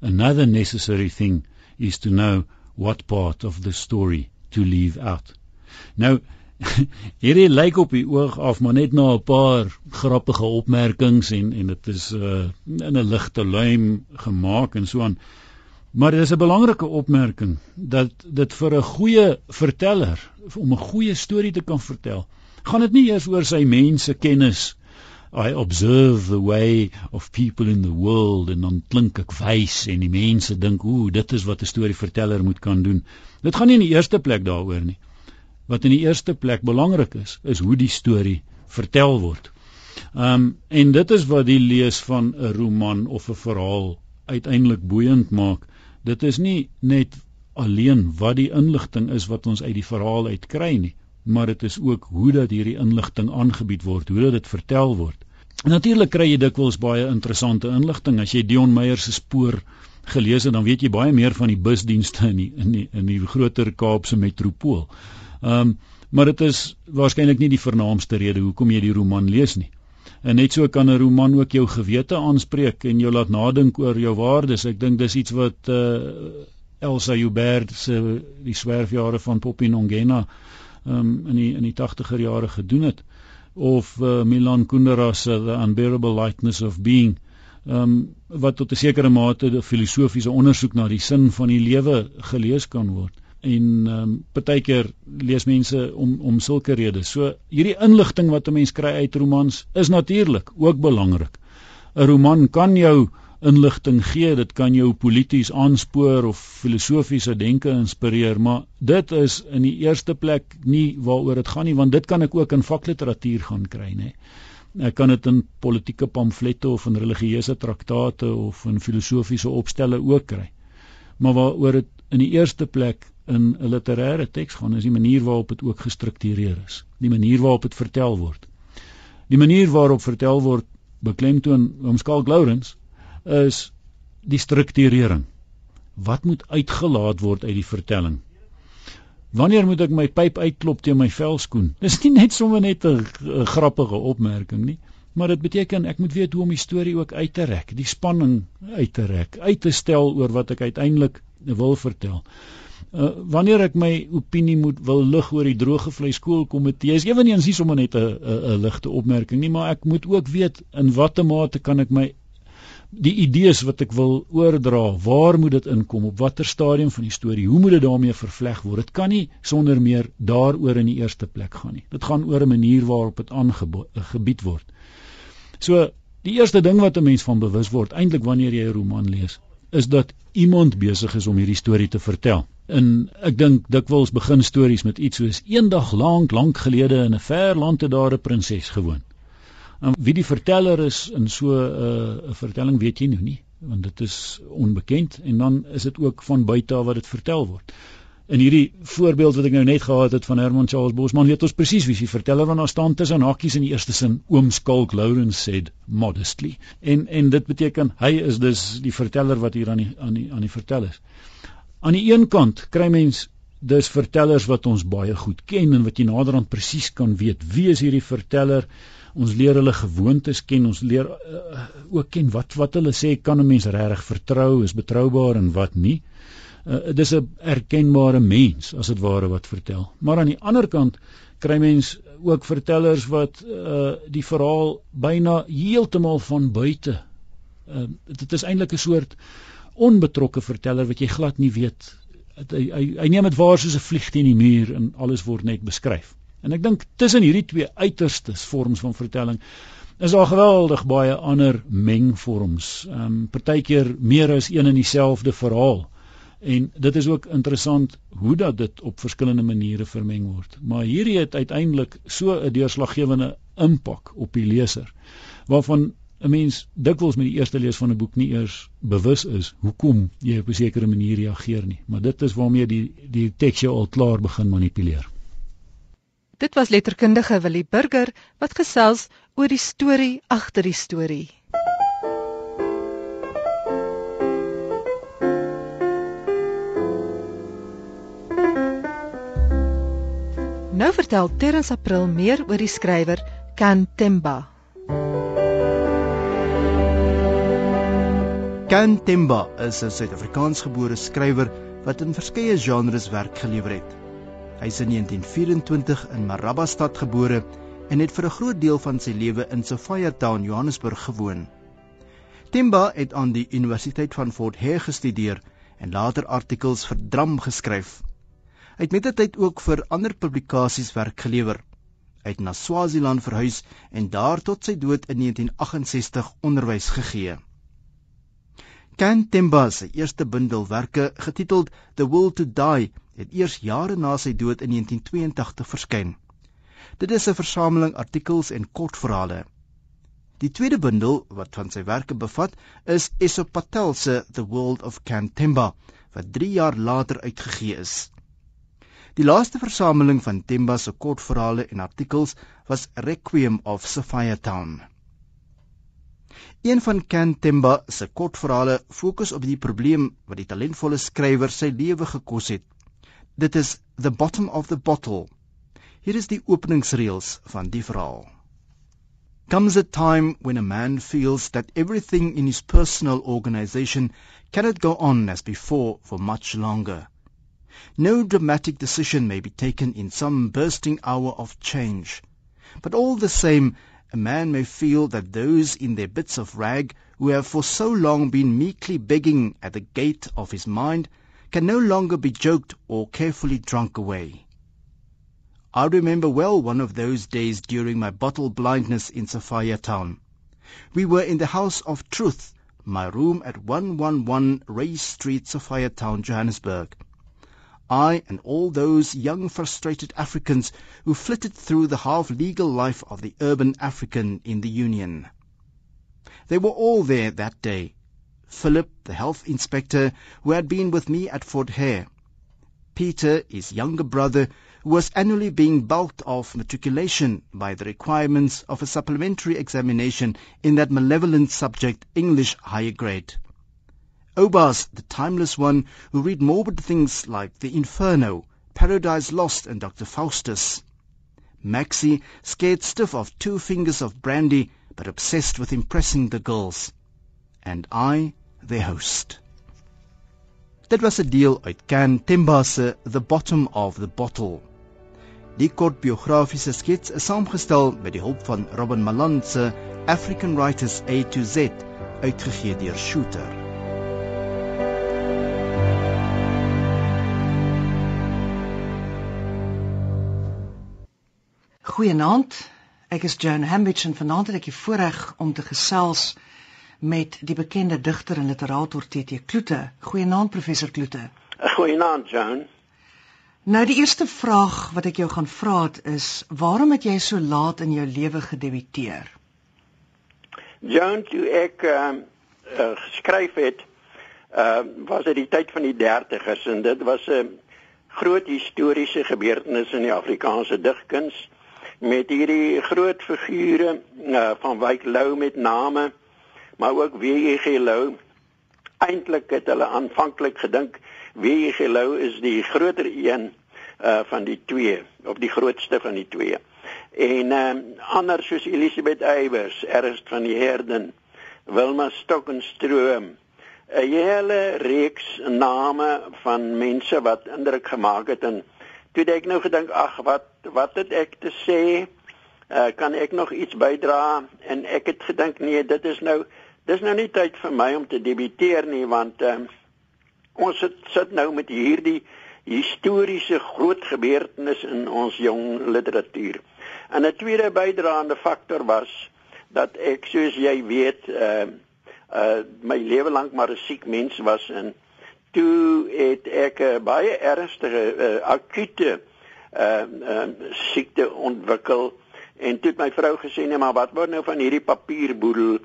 Another necessary thing is to know what part of the story to leave out. Nou hierdie lyk op die oog af maar net na 'n paar grappige opmerkings en en dit is uh, in 'n ligte luim gemaak en so aan. Maar dit is 'n belangrike opmerking dat dit vir 'n goeie verteller om 'n goeie storie te kan vertel, gaan dit nie eers oor sy mense kennis I observe the way of people in the world en dan klink ek wys en die mense dink ooh dit is wat 'n storieverteller moet kan doen. Dit gaan nie in die eerste plek daaroor nie. Wat in die eerste plek belangrik is, is hoe die storie vertel word. Um en dit is wat die lees van 'n roman of 'n verhaal uiteindelik boeiend maak. Dit is nie net alleen wat die inligting is wat ons uit die verhaal uitkry nie, maar dit is ook hoe dat hierdie inligting aangebied word, hoe dit vertel word. Natuurlik kry jy dikwels baie interessante inligting as jy Dion Meyer se spoor gelees het, dan weet jy baie meer van die busdienste in die, in die, in die groter Kaapse metropool. Ehm um, maar dit is waarskynlik nie die vernaamste rede hoekom jy die roman lees nie. En net so kan 'n roman ook jou gewete aanspreek en jou laat nadink oor jou waardes. Ek dink dis iets wat uh Elsa Joubert se die swerfjare van Popinongena ehm um, in die in die 80er jare gedoen het of uh, Milan Kundera se The Unbearable Lightness of Being um, wat tot 'n sekere mate 'n filosofiese ondersoek na die sin van die lewe gelees kan word en um, partykeer lees mense om om sulke redes. So hierdie inligting wat 'n mens kry uit romans is natuurlik ook belangrik. 'n Roman kan jou inligting gee, dit kan jou polities aanspoor of filosofiese denke inspireer, maar dit is in die eerste plek nie waaroor dit gaan nie, want dit kan ek ook in vakliteratuur gaan kry, nê. Ek kan dit in politieke pamflette of in religieuse traktate of in filosofiese opstelle ook kry. Maar waaroor dit in die eerste plek in 'n literêre teks gaan, is die manier waarop dit ook gestruktureer is, die manier waarop dit vertel word. Die manier waarop vertel word beklemtoon Omskalk Lourens is die strukturering. Wat moet uitgelaat word uit die vertelling? Wanneer moet ek my pyp uitklop teen my velskoen? Dis nie net sommer net 'n grappige opmerking nie, maar dit beteken ek moet weet hoe om die storie ook uit te rek, die spanning uit te rek, uit te stel oor wat ek uiteindelik wil vertel. Uh, wanneer ek my opinie moet wil lig oor die droge vleis skoolkomitee is ewenigs nie sommer net 'n ligte opmerking nie maar ek moet ook weet in watter mate kan ek my die idees wat ek wil oordra, waar moet dit inkom op watter stadium van die storie? Hoe moet dit daarmee vervleg word? Dit kan nie sonder meer daaroor in die eerste plek gaan nie. Dit gaan oor 'n manier waarop dit aangebied word. So die eerste ding wat 'n mens van bewus word eintlik wanneer jy 'n roman lees, is dat iemand besig is om hierdie storie te vertel. En ek dink dikwels begin stories met iets soos eendag lank lank gelede in 'n ver land het daar 'n prinses gewoon. En wie die verteller is in so 'n uh, vertelling weet jy nou nie, want dit is onbekend en dan is dit ook van buite af wat dit vertel word. In hierdie voorbeeld wat ek nou net gehad het van Herman Charles Bosman, weet ons presies wie die verteller van daar staan tussen hakkies in die eerste sin oom Skalk Lawrence said modestly. En en dit beteken hy is dus die verteller wat hier aan die aan die aan die vertel is. Aan die een kant kry mens dis vertellers wat ons baie goed ken en wat jy naderhand presies kan weet wie is hierdie verteller ons leer hulle gewoontes ken, ons leer uh, ook ken wat wat hulle sê kan 'n mens regtig vertrou, is betroubaar en wat nie. Uh, dis 'n erkenbare mens as dit ware wat vertel. Maar aan die ander kant kry mens ook vertellers wat uh, die verhaal byna heeltemal van buite. Uh, dit is eintlik 'n soort onbetrokke verteller wat jy glad nie weet. Hy hy, hy neem dit waar soos 'n vlieg teen die muur en alles word net beskryf. En ek dink tussen hierdie twee uiterstes vorms van vertelling is daar geweldig baie ander mengvorms. Ehm um, partykeer meer as een en dieselfde verhaal. En dit is ook interessant hoe dat dit op verskillende maniere vermeng word. Maar hierdie het uiteindelik so 'n deurslaggewende impak op die leser waarvan 'n mens dikwels met die eerste lees van 'n boek nie eers bewus is hoekom jy op 'n sekere manier reageer nie. Maar dit is waarmee die die teks jou al klaar begin manipuleer. Dit was letterkundige Willie Burger wat gesels oor die storie agter die storie. Nou vertel Terrence April meer oor die skrywer Kan Temba. Kan Temba is 'n Suid-Afrikaansgebore skrywer wat in verskeie genres werk gelewer het. Hy is in 1924 in Marabastad gebore en het vir 'n groot deel van sy lewe in Sophia Town, Johannesburg gewoon. Timba het aan die Universiteit van Fort Hare gestudeer en later artikels vir Dram geskryf. Hy het met die tyd ook vir ander publikasies werk gelewer. Hy het na Swaziland verhuis en daar tot sy dood in 1968 onderwys gegee. Kan Temba se eerste bundelwerke getiteld The Will to Die het eers jare na sy dood in 1982 verskyn. Dit is 'n versameling artikels en kortverhale. Die tweede bundel wat van sy werke bevat, is Esop Patel se The World of Cantemba wat 3 jaar later uitgegee is. Die laaste versameling van Temba se kortverhale en artikels was Requiem of Sophia Town. Een van Cantemba se kortverhale fokus op die probleem wat die talentvolle skrywer sy lewe gekos het Dit is the bottom of the bottle. Hier is die openingsreëls van die verhaal. Comes a time when a man feels that everything in his personal organization cannot go on as before for much longer. No dramatic decision may be taken in some bursting hour of change. But all the same, a man may feel that those in their bits of rag who have for so long been meekly begging at the gate of his mind can no longer be joked or carefully drunk away. I remember well one of those days during my bottle blindness in Sophia Town. We were in the House of Truth, my room at 111 Ray Street, Sophia Town, Johannesburg. I and all those young frustrated Africans who flitted through the half-legal life of the urban African in the Union. They were all there that day, Philip, the health inspector, who had been with me at Fort Hare. Peter, his younger brother, who was annually being bulked off matriculation by the requirements of a supplementary examination in that malevolent subject, English higher grade. Obas, the timeless one, who read morbid things like The Inferno, Paradise Lost, and Dr. Faustus. Maxie, scared stiff of two fingers of brandy, but obsessed with impressing the girls. And I, their host. Dit was 'n deel uit Can Temba se The Bottom of the Bottle. Die kort biografiese skets is saamgestel met die hulp van Robin Malan se African Writers A to Z uitgegee deur Shooter. Goeienaand. Ek is Joan Hambidge en vanaand het ek die voorreg om te gesels met die bekende digter en literator TT Kloete. Goeienaand professor Kloete. Goeienaand Joan. Nou die eerste vraag wat ek jou gaan vra is, waarom het jy so laat in jou lewe gedebuteer? Joan, toe ek ehm uh, uh, geskryf het, ehm uh, was dit die tyd van die 30's en dit was 'n uh, groot historiese gebeurtenis in die Afrikaanse digkuns met hierdie groot figure uh, van Wyk Lou met name maar ook W.G. Lou eintlik het hulle aanvanklik gedink W.G. Lou is die groter een uh, van die twee of die grootste van die twee en um, ander soos Elisabeth Eybers Ernst van die Herden Wilma Stokkenstroom 'n hele reeks name van mense wat indruk gemaak het en toe ek nou gedink ag wat wat het ek te sê? Uh, kan ek nog iets bydra? En ek het gedink nee dit is nou dis nou nie tyd vir my om te debuteer nie want uh, ons sit, sit nou met hierdie historiese groot gebeurtenis in ons jong literatuur. En 'n tweede bydraende faktor was dat ek soos jy weet uh, uh my lewe lank maar 'n siek mens was en toe het ek 'n uh, baie ernstige uh, akute ehm uh, uh, siekte ontwikkel. En toe het my vrou gesê nee maar wat word nou van hierdie papierboedel?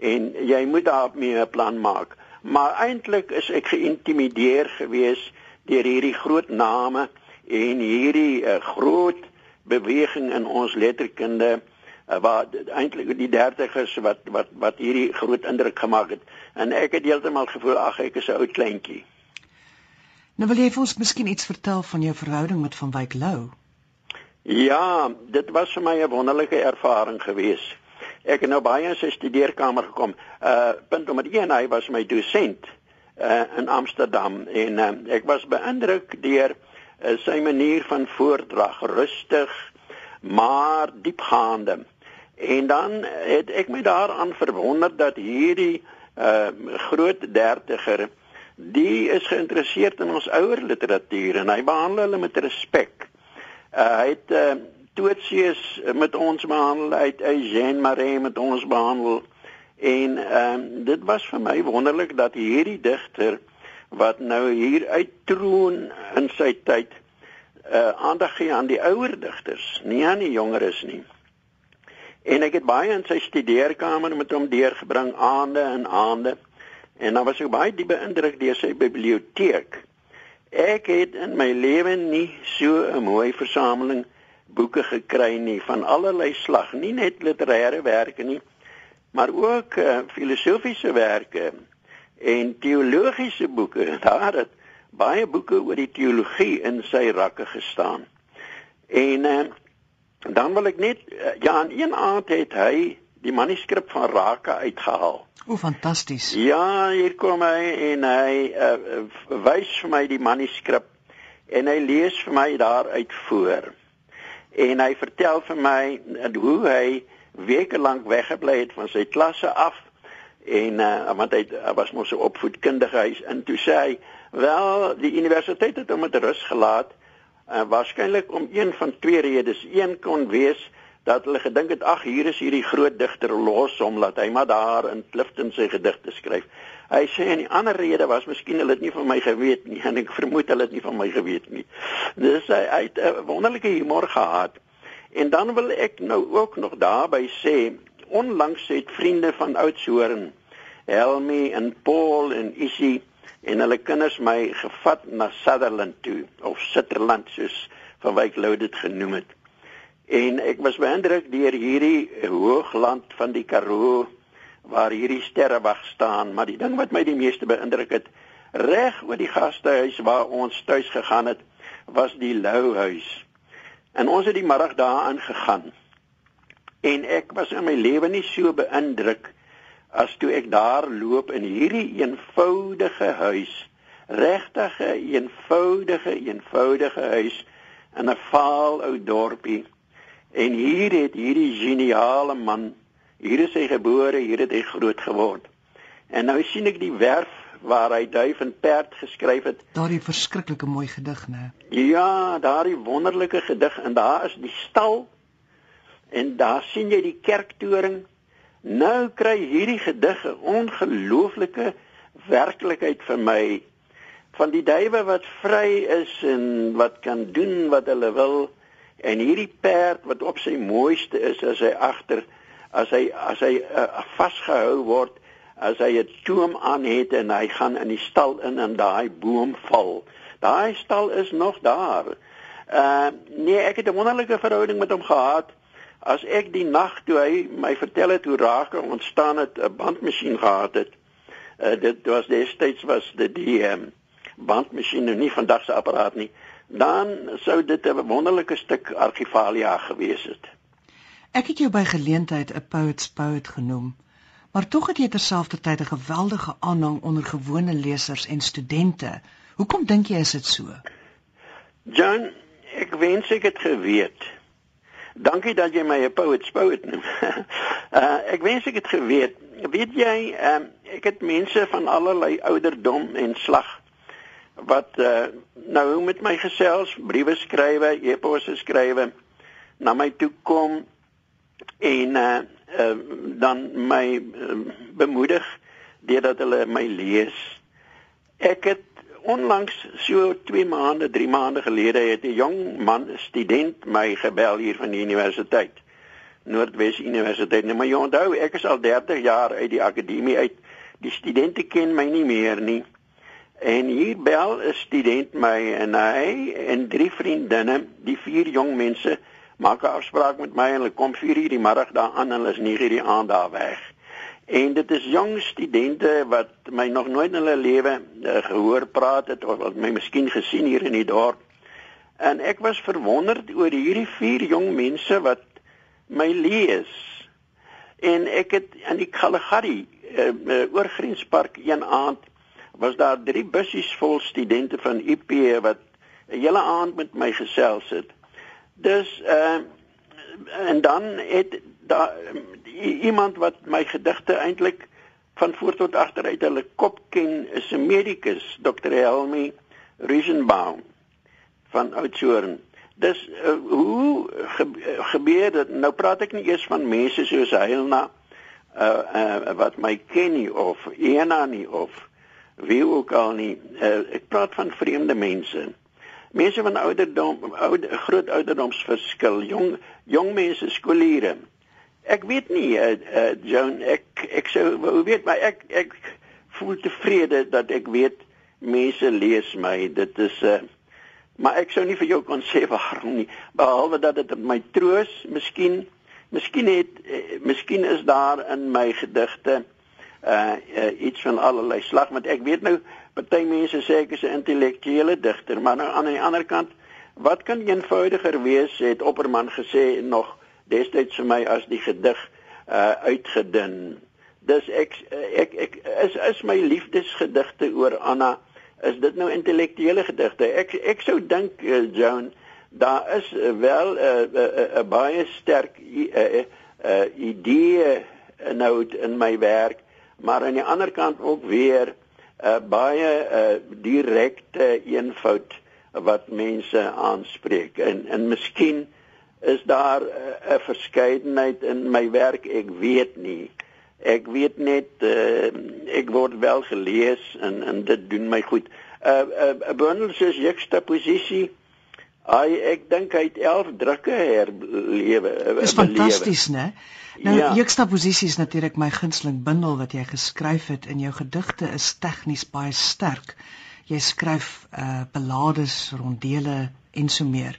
En jy moet daarmee 'n plan maak. Maar eintlik is ek geïntimideer gewees deur hierdie groot name en hierdie uh, groot beweging in ons letterkunde uh, wat eintlik die 30's wat wat wat hierdie groot indruk gemaak het. En ek het heeltemal gevoel ag ek is 'n ou kleintjie Nou wil jy vir ons miskien iets vertel van jou verhouding met Van Wyk Lou? Ja, dit was vir my 'n wonderlike ervaring gewees. Ek het nou baie in sy studeerkamer gekom. Uh punt nommer 1, hy was my dosent uh in Amsterdam en uh, ek was beïndruk deur uh, sy manier van voordrag, rustig maar diepgaande. En dan het ek my daaraan verwonder dat hierdie uh groot dertiger die is geïnteresseerd in ons ouer literatuur en hy behandel hulle met respek. Uh, hy het uh, Toetsius met ons behandel, hy het Eugène Marais met ons behandel en uh, dit was vir my wonderlik dat hierdie digter wat nou hier uittroon in sy tyd uh, aandag gee aan die ouer digters, nie aan die jongeres nie. En ek het baie in sy studeerkamer met hom deurgebring aande en aande. En dan was ek baie diep beïndruk deur sy biblioteek. Ek het in my lewe nie so 'n mooi versameling boeke gekry nie van allerlei slag, nie net literêrewerke nie, maar ook uh, filosofiese werke en teologiese boeke. Daar het baie boeke oor die teologie in sy rakke gestaan. En uh, dan wil ek net uh, ja, aan een aand het hy die manuskrip van Rake uitgehaal. O, fantasties. Ja, hier kom hy en hy uh, wys vir my die manuskrip en hy lees vir my daaruit voor. En hy vertel vir my hoe hy weke lank weggebly het van sy klasse af en uh, want hy, hy was mos 'n opvoedkundige huis en toe sê hy wel die universiteit het hom met rus gelaat uh, waarskynlik om een van twee redes een kon wees dat hulle gedink het ag hier is hierdie groot digter los hom laat hy maar daar in Clifton sy gedigte skryf. Hy sê en die ander rede was miskien hulle het nie van my geweet nie en ek vermoed hulle het nie van my geweet nie. Dis hy, hy het 'n wonderlike humor gehad. En dan wil ek nou ook nog daarby sê onlangs het vriende van Oudtshoorn Helmi en Paul en Issy en hulle kinders my gevat na Sutherland toe of Sutherland soos van Wyk Lou dit genoem het. En ek was beïndruk deur hierdie hoogland van die Karoo waar hierdie sterrewag staan, maar die ding wat my die meeste beïndruk het, reg oor die gastehuis waar ons tuis gegaan het, was die Louhuis. En ons het die middag daarin gegaan. En ek was in my lewe nie so beïndruk as toe ek daar loop in hierdie eenvoudige huis, regtig 'n eenvoudige, eenvoudige huis in 'n vaal ou dorpie En hier het hierdie geniale man, hier is hy gebore, hier het hy groot geword. En nou sien ek die werf waar hy duif en perd geskryf het. Daardie verskriklike mooi gedig, né? Ja, daardie wonderlike gedig en daar is die stal en daar sien jy die kerktoring. Nou kry hierdie gedig 'n ongelooflike werklikheid vir my van die duwe wat vry is en wat kan doen wat hulle wil en hierdie perd wat op sy mooiste is as hy agter as hy as hy uh, vasgehou word as hy 'n toom aan het en hy gaan in die stal in en daai boom val. Daai stal is nog daar. Uh nee, ek het 'n wonderlike verhouding met hom gehad. As ek die nag toe hy my vertel het hoe raak ontstaan het 'n bandmasjien gehad het. Uh dit was destyds was dit die um, bandmasjien nie vandag se apparaat nie. Dan sou dit 'n wonderlike stuk argivalia gewees het. Ek het jou by geleentheid 'n poet's poet genoem. Maar tog het jy terselfdertyd 'n geweldige aanhang onder gewone lesers en studente. Hoekom dink jy is dit so? John, ek wens ek het geweet. Dankie dat jy my 'n poet poet noem. uh, ek wens ek het geweet. Weet jy, um, ek het mense van allerlei ouderdom en slag wat uh, nou met my gesels, briewe skrywe, e-posse skrywe na my toe kom en uh, uh, dan my uh, bemoedig deurdat hulle my lees. Ek het onlangs so 2 maande, 3 maande gelede het 'n jong man, student my gebel hier van die universiteit. Noordwes Universiteit. Nou maar jy onthou, ek is al 30 jaar uit die akademie uit. Die studente ken my nie meer nie. En hier bel 'n student my en hy en drie vriendinne, die vier jong mense maak 'n afspraak met my en hulle kom 4:00 die middag daar aan en hulle is 9:00 die aand daar weg. En dit is jong studente wat my nog nooit in hulle lewe uh, gehoor praat het of wat my miskien gesien hier in die dorp. En ek was verwonderd oor hierdie vier jong mense wat my lees. En ek het in die Kalahari uh, uh, oorgrenspark een aand was daar drie bussies vol studente van UP wat 'n hele aand met my gesels het. Dus uh en dan het daar iemand wat my gedigte eintlik van voor tot agter uit hulle kop ken is 'n medikus, Dr. Helmi Riesenbaum van Oudtshoorn. Dus uh, hoe gebeur dit? Nou praat ek nie eers van mense soos Heilna uh, uh wat my ken nie of Ena nie of wie ook al nie. Uh, ek praat van vreemde mense. Mense van ouderdom oude groot ouderdomsverskil jong jong mense skooliere. Ek weet nie uh, uh, Joan ek ek sou wou weet maar ek ek voel tevrede dat ek weet mense lees my. Dit is uh, maar ek sou nie vir jou kon sê waarom nie. Behalwe dat dit my troos miskien miskien het uh, miskien is daar in my gedigte uh, uh iets van allerlei slag want ek weet nou Party mense sê ek is 'n intellektuele digter, maar nou aan die ander kant, wat kan eenvoudiger wees het Opperman gesê nog destyds vir my as die gedig uh uitgedun. Dis ek ek ek is is my liefdesgedigte oor Anna is dit nou intellektuele gedigte. Ek ek sou dink uh, Joan daar is wel 'n uh, uh, uh, baie sterk uh, uh, idee nou in my werk, maar aan die ander kant ook weer 'n uh, baie uh, direkte eenvoud wat mense aanspreek. En en miskien is daar 'n uh, verskeidenheid in my werk ek weet nie. Ek weet net uh, ek word wel gelees en en dit doen my goed. 'n uh, 'n uh, bundel soos juxtaposisie ai ek dink hy het 11 drukke herlewe is fantasties né Nou ja. juxtaposisie is natuurlik my gunsteling bundel wat jy geskryf het in jou gedigte is tegnies baie sterk. Jy skryf uh ballades, rondele en so meer.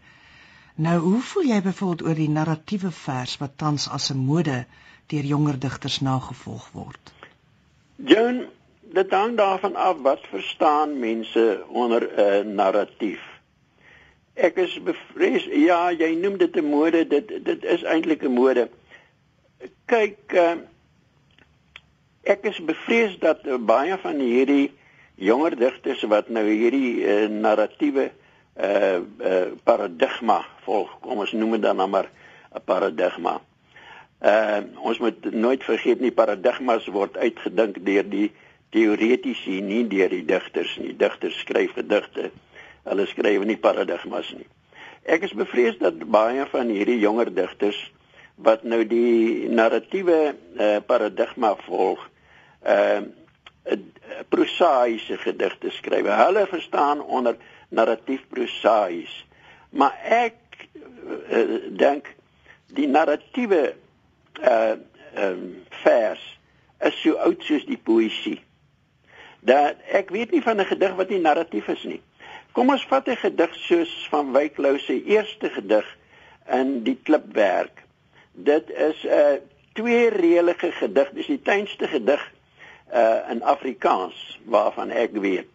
Nou hoe voel jy byvoorbeeld oor die narratiewe vers wat tans as 'n mode deur jonger digters nagevolg word? Joan, dit hang daarvan af wat verstaan mense onder 'n uh, narratief. Ek is bevrees ja, jy noem dit 'n mode, dit dit is eintlik 'n mode kyk uh, ek is bevrees dat uh, baie van hierdie jonger digters wat nou hierdie uh, narratiewe uh, uh paradigma volg kom ons noem dit dan nou maar 'n paradigma Uh ons moet nooit vergeet nie paradigmas word uitgedink deur die teoretici nie deur die digters nie. Digters skryf gedigte. Hulle skryf nie paradigmas nie. Ek is bevrees dat baie van hierdie jonger digters wat nou die narratiewe uh, paradigma volg, uh prosaïese gedigte skryf. Hulle verstaan onder narratief prosaïs. Maar ek uh, dink die narratiewe uh um vers is so oud soos die poësie. Dat ek weet nie van 'n gedig wat nie narratief is nie. Kom ons vat 'n gedig soos van Wyk Lou se eerste gedig in die klipwerk. Dit is 'n uh, twee reëlige gedig, dis die tuinste gedig uh in Afrikaans waarvan ek weet.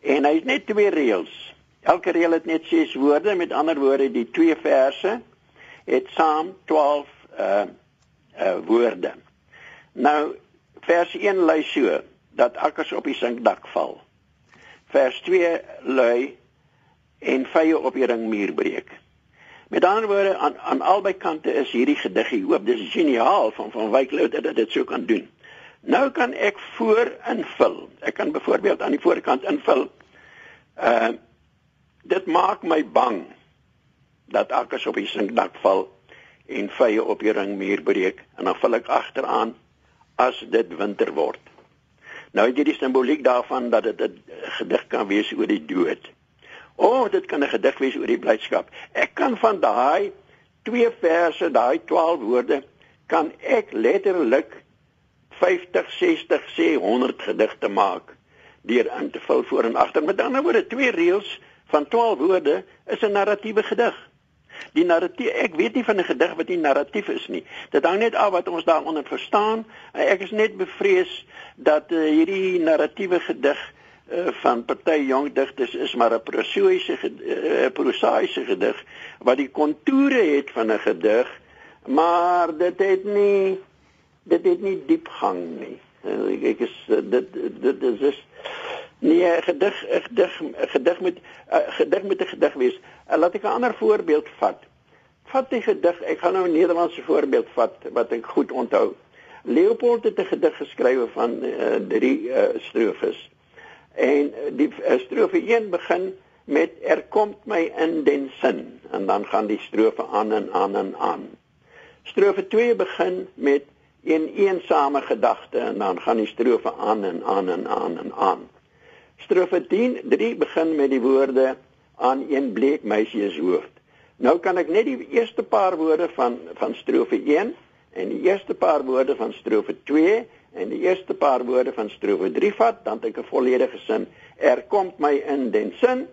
En hy het net twee reëls. Elke reël het net 6 woorde, met ander woorde die twee verse het saam 12 uh uh woorde. Nou vers 1 lui so dat akkers op die sinkdak val. Vers 2 lui en vye op die ringmuur breek. Met ander woorde aan aan albei kante is hierdie gedig hier oop. Dis geniaal van van Wyk Lou dat dit so kan doen. Nou kan ek voor invul. Ek kan byvoorbeeld aan die voorkant invul. Uh dit maak my bang dat akkers op die sinkdak val en vye op die ringmuur breek en dan val ek agteraan as dit winter word. Nou het jy die simboliek daarvan dat dit 'n gedig kan wees oor die dood. O, oh, dit kan 'n gedig wees oor die blydskap. Ek kan van daai twee verse, daai 12 woorde, kan ek letterlik 50, 60, sê 100 gedigte maak deur in te vul voor en agter. Met ander woorde, twee reëls van 12 woorde is 'n narratiewe gedig. Die narratief, ek weet nie van 'n gedig wat nie narratief is nie. Dit hang net af wat ons daaronder verstaan. Ek is net bevrees dat uh, hierdie narratiewe gedig uh, van party jong digters is maar 'n prosaïese uh, prosaïese gedig wat die kontoure het van 'n gedig, maar dit het nie dit het nie diepgang nie. Uh, ek, ek is uh, dit dit is is Nee, 'n gedig, 'n gedig, 'n gedig met 'n gedig met 'n gedig wees. Uh, laat ek 'n ander voorbeeld vat. Vat die gedig, ek gaan nou 'n Nederlandse voorbeeld vat wat ek goed onthou. Leopold het 'n gedig geskryf van uh, drie uh, strofes. En die uh, strofe 1 begin met er komt my in den sin en dan gaan die strofe aan en aan en aan. Strofe 2 begin met een eensame gedagte en dan gaan die strofe aan en aan en aan en aan. Strofe 10 3 begin met die woorde aan een bleek meisie se hoof. Nou kan ek net die eerste paar woorde van van strofe 1 en die eerste paar woorde van strofe 2 en die eerste paar woorde van strofe 3 vat, dan het ek 'n volledige sin. Er kom my in den sin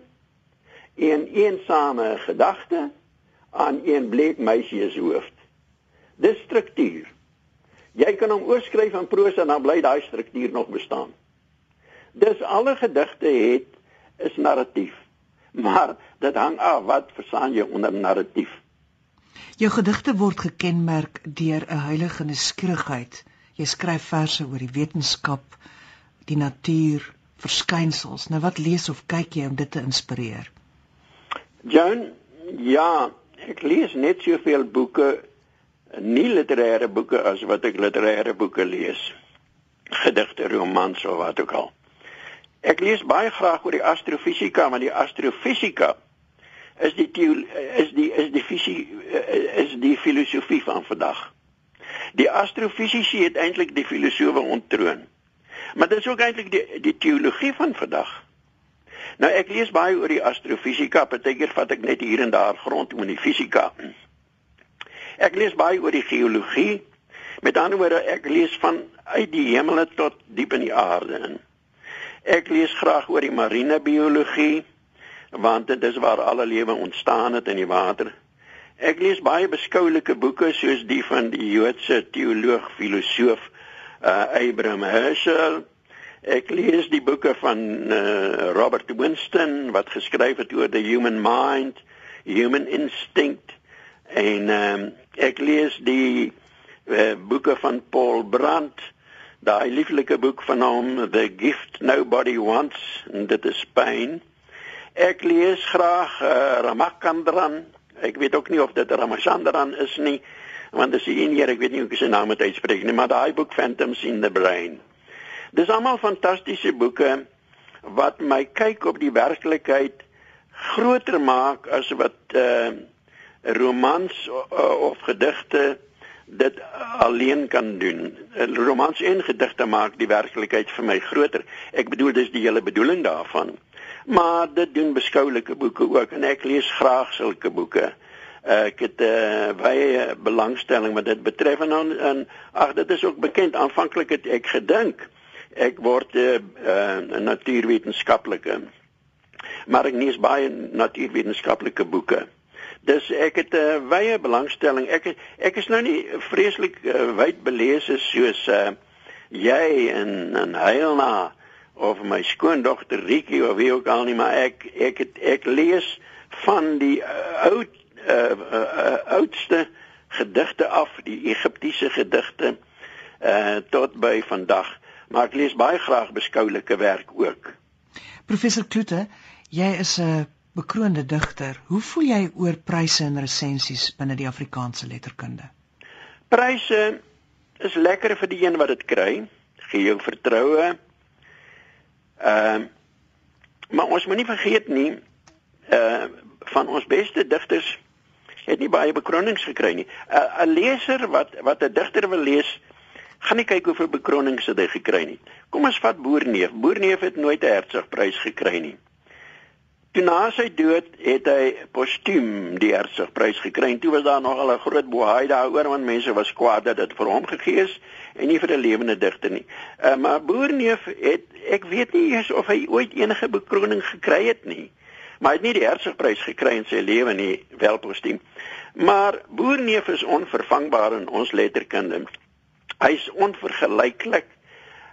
een eensame gedagte aan een bleek meisie se hoof. Dis struktuur. Jy kan hom oorskryf in prosa en dan bly daai struktuur nog bestaan. Dis alle gedigte het is narratief. Maar dit hang af wat verstaan jy onder narratief. Jou gedigte word gekenmerk deur 'n heilige nuuskierigheid. Jy skryf verse oor die wetenskap, die natuur, verskynsels. Nou wat lees of kyk jy om dit te inspireer? Joan, ja, ek lees net soveel boeke, nie literêre boeke as wat ek literêre boeke lees. Gedigte, romans of wat ook al. Ek lees baie graag oor die astrofisika, want die astrofisika is die is die is die fisie is die filosofie van vandag. Die astrofisici het eintlik die filosofe ontroon. Maar dit is ook eintlik die die teologie van vandag. Nou ek lees baie oor die astrofisika, partykeer vat ek net hier en daar grond oor die fisika. Ek lees baie oor die geologie. Met ander woorde, ek lees van uit die hemele tot diep in die aarde in. Ek lees graag oor die marine biologie want dit is waar alle lewe ontstaan het in die water. Ek lees baie beskoulike boeke soos die van die Joodse teoloog filosoof uh, Abraham Herschel. Ek lees die boeke van uh, Robert Winston wat geskryf het oor the human mind, human instinct en um, ek lees die uh, boeke van Paul Brandt daai lieflike boek van hom The Gift Nobody Wants en dit is pyn. Ek lees graag uh, Ramachandran. Ek weet ook nie of dit Ramachandran is nie, want dis een hier, ek weet nie hoe ek sy naam moet uitspreek nie, maar daai boek Phantoms in the Brain. Dis almal fantastiese boeke wat my kyk op die werklikheid groter maak as wat uh romans uh, of gedigte dit alleen kan doen. Romans en gedigte maak die werklikheid vir my groter. Ek bedoel dis die hele bedoeling daarvan. Maar dit doen beskouelike boeke ook en ek lees graag sulke boeke. Ek het 'n uh, eh, baie belangstelling met dit betref en, en ag dit is ook bekend aanvanklik het ek gedink ek word 'n uh, uh, natuurwetenskaplike maar ek lees baie natuurwetenskaplike boeke. Dis ek het 'n uh, wye belangstelling. Ek ek is nou nie vreeslik uh, wyd belese soos uh, jy en en Heilna of my skoondogter Rietjie of wie ook al nie, maar ek ek het, ek lees van die uh, oud uh, uh, oudste gedigte af, die Egiptiese gedigte uh tot by vandag, maar ek lees baie graag beskouelike werk ook. Professor Kloete, Jy is 'n bekroonde digter. Hoe voel jy oor pryse en resensies binne die Afrikaanse letterkunde? Pryse is lekker vir die een wat dit kry. Gee jou vertroue. Ehm uh, maar ons moenie vergeet nie, uh van ons beste digters het nie baie bekronings gekry nie. 'n uh, 'n leser wat wat 'n digter wil lees, gaan nie kyk hoeveel bekronings hy gekry het nie. Kom ons vat Boerneef. Boerneef het nooit 'n Hertzogprys gekry nie. Toe na sy dood het hy postuum die Hertzogprys gekry. Toe was daar nog al 'n groot bohaai daaroor want mense was kwaad dat dit vir hom gegee is en nie vir 'n lewende digter nie. Uh, maar Boerneef het ek weet nie eens of hy ooit enige bekroning gekry het nie. Maar hy het nie die Hertzogprys gekry in sy lewe nie, wel postuum. Maar Boerneef is onvervangbaar in ons letterkunde. Hy's onvergelyklik.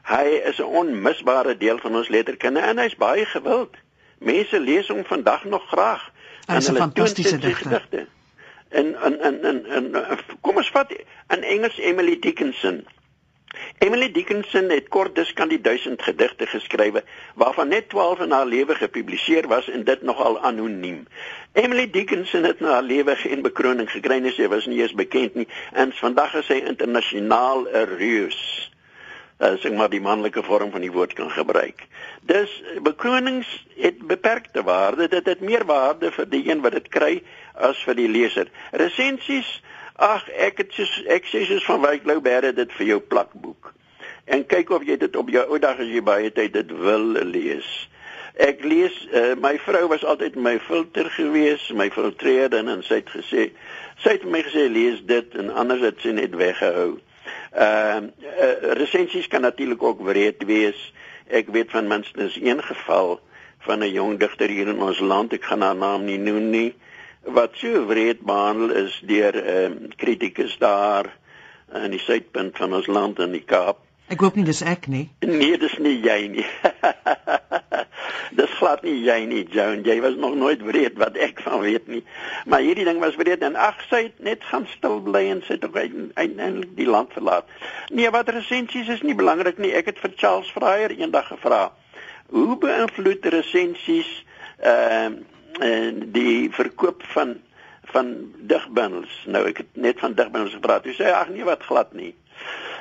Hy is 'n onmisbare deel van ons letterkunde en hy's baie gewild. Mense lees hom vandag nog graag. Hy is 'n fantastiese digter. En en en en, en kom ons vat in Engels Emily Dickinson. Emily Dickinson het kort dus kan die 1000 gedigte geskrywe waarvan net 12 in haar lewe gepubliseer was en dit nogal anoniem. Emily Dickinson het na haar lewe geen bekroning gekry nie, sy was nie eens bekend nie en vandag is sy internasionaal 'n reus as ek maar die manlike vorm van die woord kan gebruik. Dus bekronings het beperkte waarde. Dit het meer waarde vir die een wat dit kry as vir die leser. Resensies, ag, ek het soos ek sê soos van Wyk Louberre dit vir jou plakboek. En kyk of jy dit op jou ou dag as jy baie tyd dit wil lees. Ek lees uh, my vrou was altyd my filter gewees, my filtreerder en sy het gesê sy het my gesê lees dit en anders het sy net weggehou. Ehm uh, uh, resensies kan natuurlik ook wreed wees. Ek weet van minstens een geval van 'n jong digter hier in ons land, ek gaan haar naam nie noem nie, wat so wreed behandel is deur 'n uh, kritikus daar in die suidpunt van ons land in die Kaap. Ek hoop nie dis ek nie. Nee, dis nie jy nie. dis glad nie jy nie, Joan. Jy was nog nooit wreed wat ek van weet nie. Maar hierdie ding was wreed en ag, sy het net gaan stil bly en sy het ook uiteindelik die land verlaat. Nee, wat resensies is nie belangrik nie. Ek het vir Charles Fryer eendag gevra, hoe beïnvloed resensies ehm uh, die verkoop van van digbundels. Nou ek het net van digbundels gepraat. Hy sê ag nee, wat glad nie.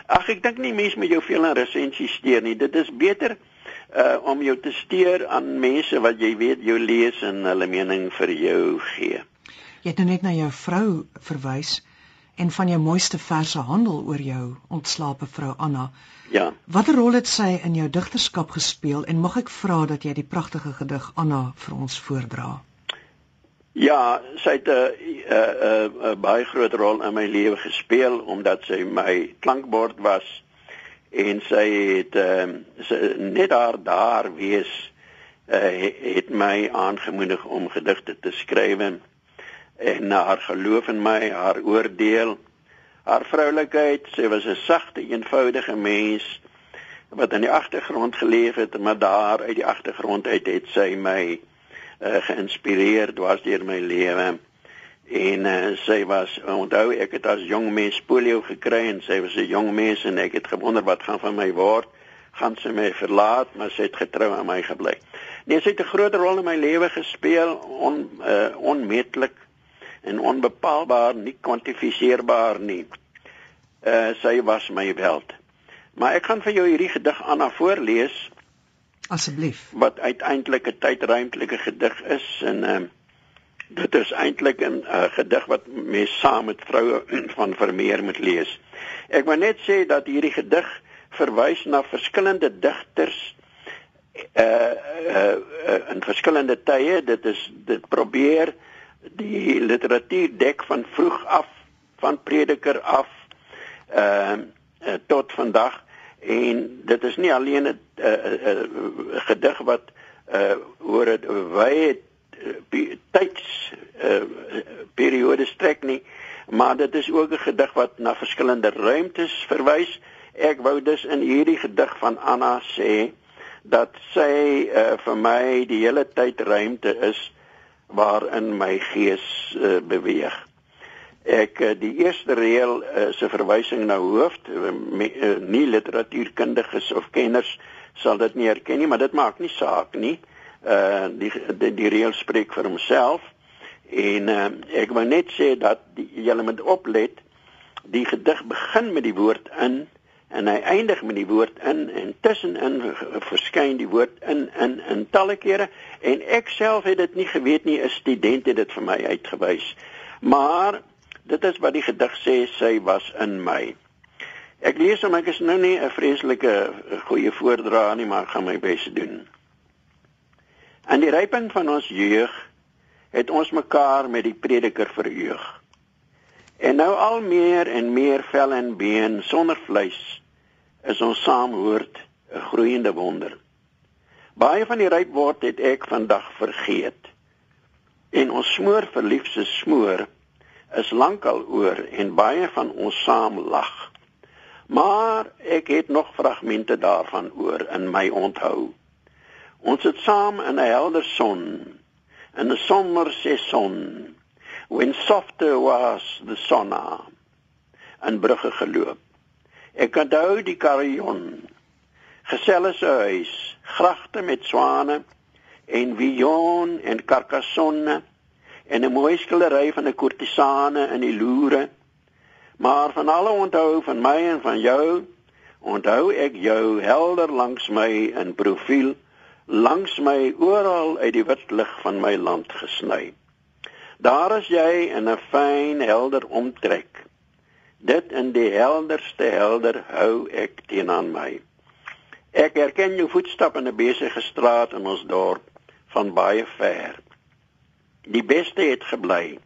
Ag ek dink nie mense moet jou veel aan resensies steur nie. Dit is beter uh om jou te steur aan mense wat jy weet jou lees en hulle mening vir jou gee. Jy het nou net na jou vrou verwys en van jou mooiste verse handel oor jou ontslape vrou Anna. Ja. Watter rol het sy in jou digterskap gespeel en mag ek vra dat jy die pragtige gedig Anna vir ons voordra? Ja, sy het 'n 'n baie groot rol in my lewe gespeel omdat sy my klankbord was en sy het ehm uh, net daar daar wees uh, het my aangemoedig om gedigte te skryf en haar geloof in my, haar oordeel, haar vroulikheid, sy was 'n sagte, eenvoudige mens wat in die agtergrond geleef het, maar daar uit die agtergrond uit het sy my uh, geïnspireer dwars deur my lewe. En uh, sy was onthou ek het as jong mens polio gekry en sy was 'n jong mens en ek het gewonder wat gaan van my word. Gaan sy my verlaat, maar sy het getrou aan my gebly. Nee, sy het 'n groot rol in my lewe gespeel, on uh, onmetlik. en onbepaalbaar, nie kwantifiseerbaar nie. Uh sy was my wêreld. Maar ek gaan vir jou hierdie gedig Anna voorlees asseblief. Wat uiteindelik 'n tydruimtelike gedig is en ehm uh, dit is eintlik 'n uh, gedig wat mens saam met vroue van Vermeer moet lees. Ek wil net sê dat hierdie gedig verwys na verskillende digters uh uh, uh in verskillende tye. Dit is dit probeer die literatuur dek van vroeg af van prediker af uh, uh tot vandag en dit is nie alleen 'n uh, uh, uh, gedig wat uh oor 'n wye tyds uh, periode strek nie maar dit is ook 'n gedig wat na verskillende ruimtes verwys ek wou dus in hierdie gedig van Anna sê dat sy uh, vir my die hele tyd ruimte is waarin my gees uh, beweeg Ek eh, die eerste reël is 'n verwysing na hoof, eh, eh, nie literatuurkundiges of kenners sal dit nie herken nie, maar dit maak nie saak nie. Uh die die, die reël spreek vir homself en uh, ek wil net sê dat jy moet oplet. Die gedig begin met die woord in en hy eindig met die woord in en tussenin verskyn die woord in in in talle kere en ek self het dit nie geweet nie 'n student het dit vir my uitgewys maar Dit is wat die gedig sê sy was in my. Ek lees hom, ek is nou nie 'n vreeslike goeie voordraer nie, maar ek gaan my bes doen. In die ryping van ons jeug het ons mekaar met die prediker verheug. En nou al meer en meer vel en been sonder vleis is ons saamhoort 'n groeiende wonder. Baie van die ryp word het ek vandag vergeet. En ons smoor verliefse smoor is lankal oor en baie van ons saam lag. Maar ek het nog fragmente daarvan oor in my onthou. Ons het saam in 'n helder son, in 'n sommer seison, when softer was the sonna, in brugge geloop. Ek onthou die karion, geselles huis, gragte met swane en Vion en Carcassonne en 'n mooi skildery van 'n kortisane in die loere. Maar van alle onthou van my en van jou, onthou ek jou helder langs my in profiel, langs my oral uit die wit lig van my land gesny. Daar is jy in 'n fyn helder omtrek. Dit in die helderste helder hou ek teen aan my. Ek herken jou voetstappe in 'n besige straat in ons dorp van baie ver. Die beste het gebly.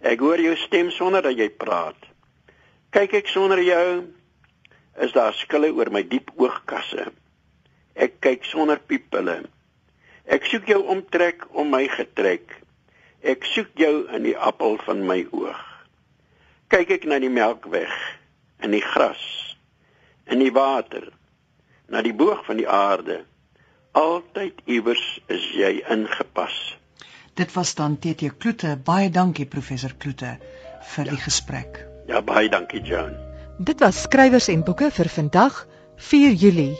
Ek hoor jou stem sonder dat jy praat. Kyk ek sonder jou is daar skille oor my diep oogkasse. Ek kyk sonder pupille. Ek soek jou omtrek om my getrek. Ek soek jou in die appel van my oog. Kyk ek na die melkweg, in die gras, in die water, na die boog van die aarde. Altyd iewers is jy ingepas. Dit was dan TT Kloete. Baie dankie professor Kloete vir ja. die gesprek. Ja, baie dankie Joan. Dit was skrywers en boeke vir vandag, 4 Julie.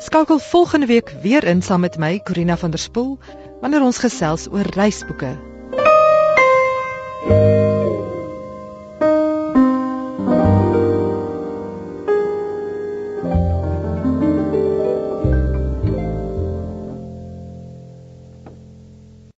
Skakel volgende week weer in saam met my Corina van der Spool wanneer ons gesels oor reisboeke. Thank you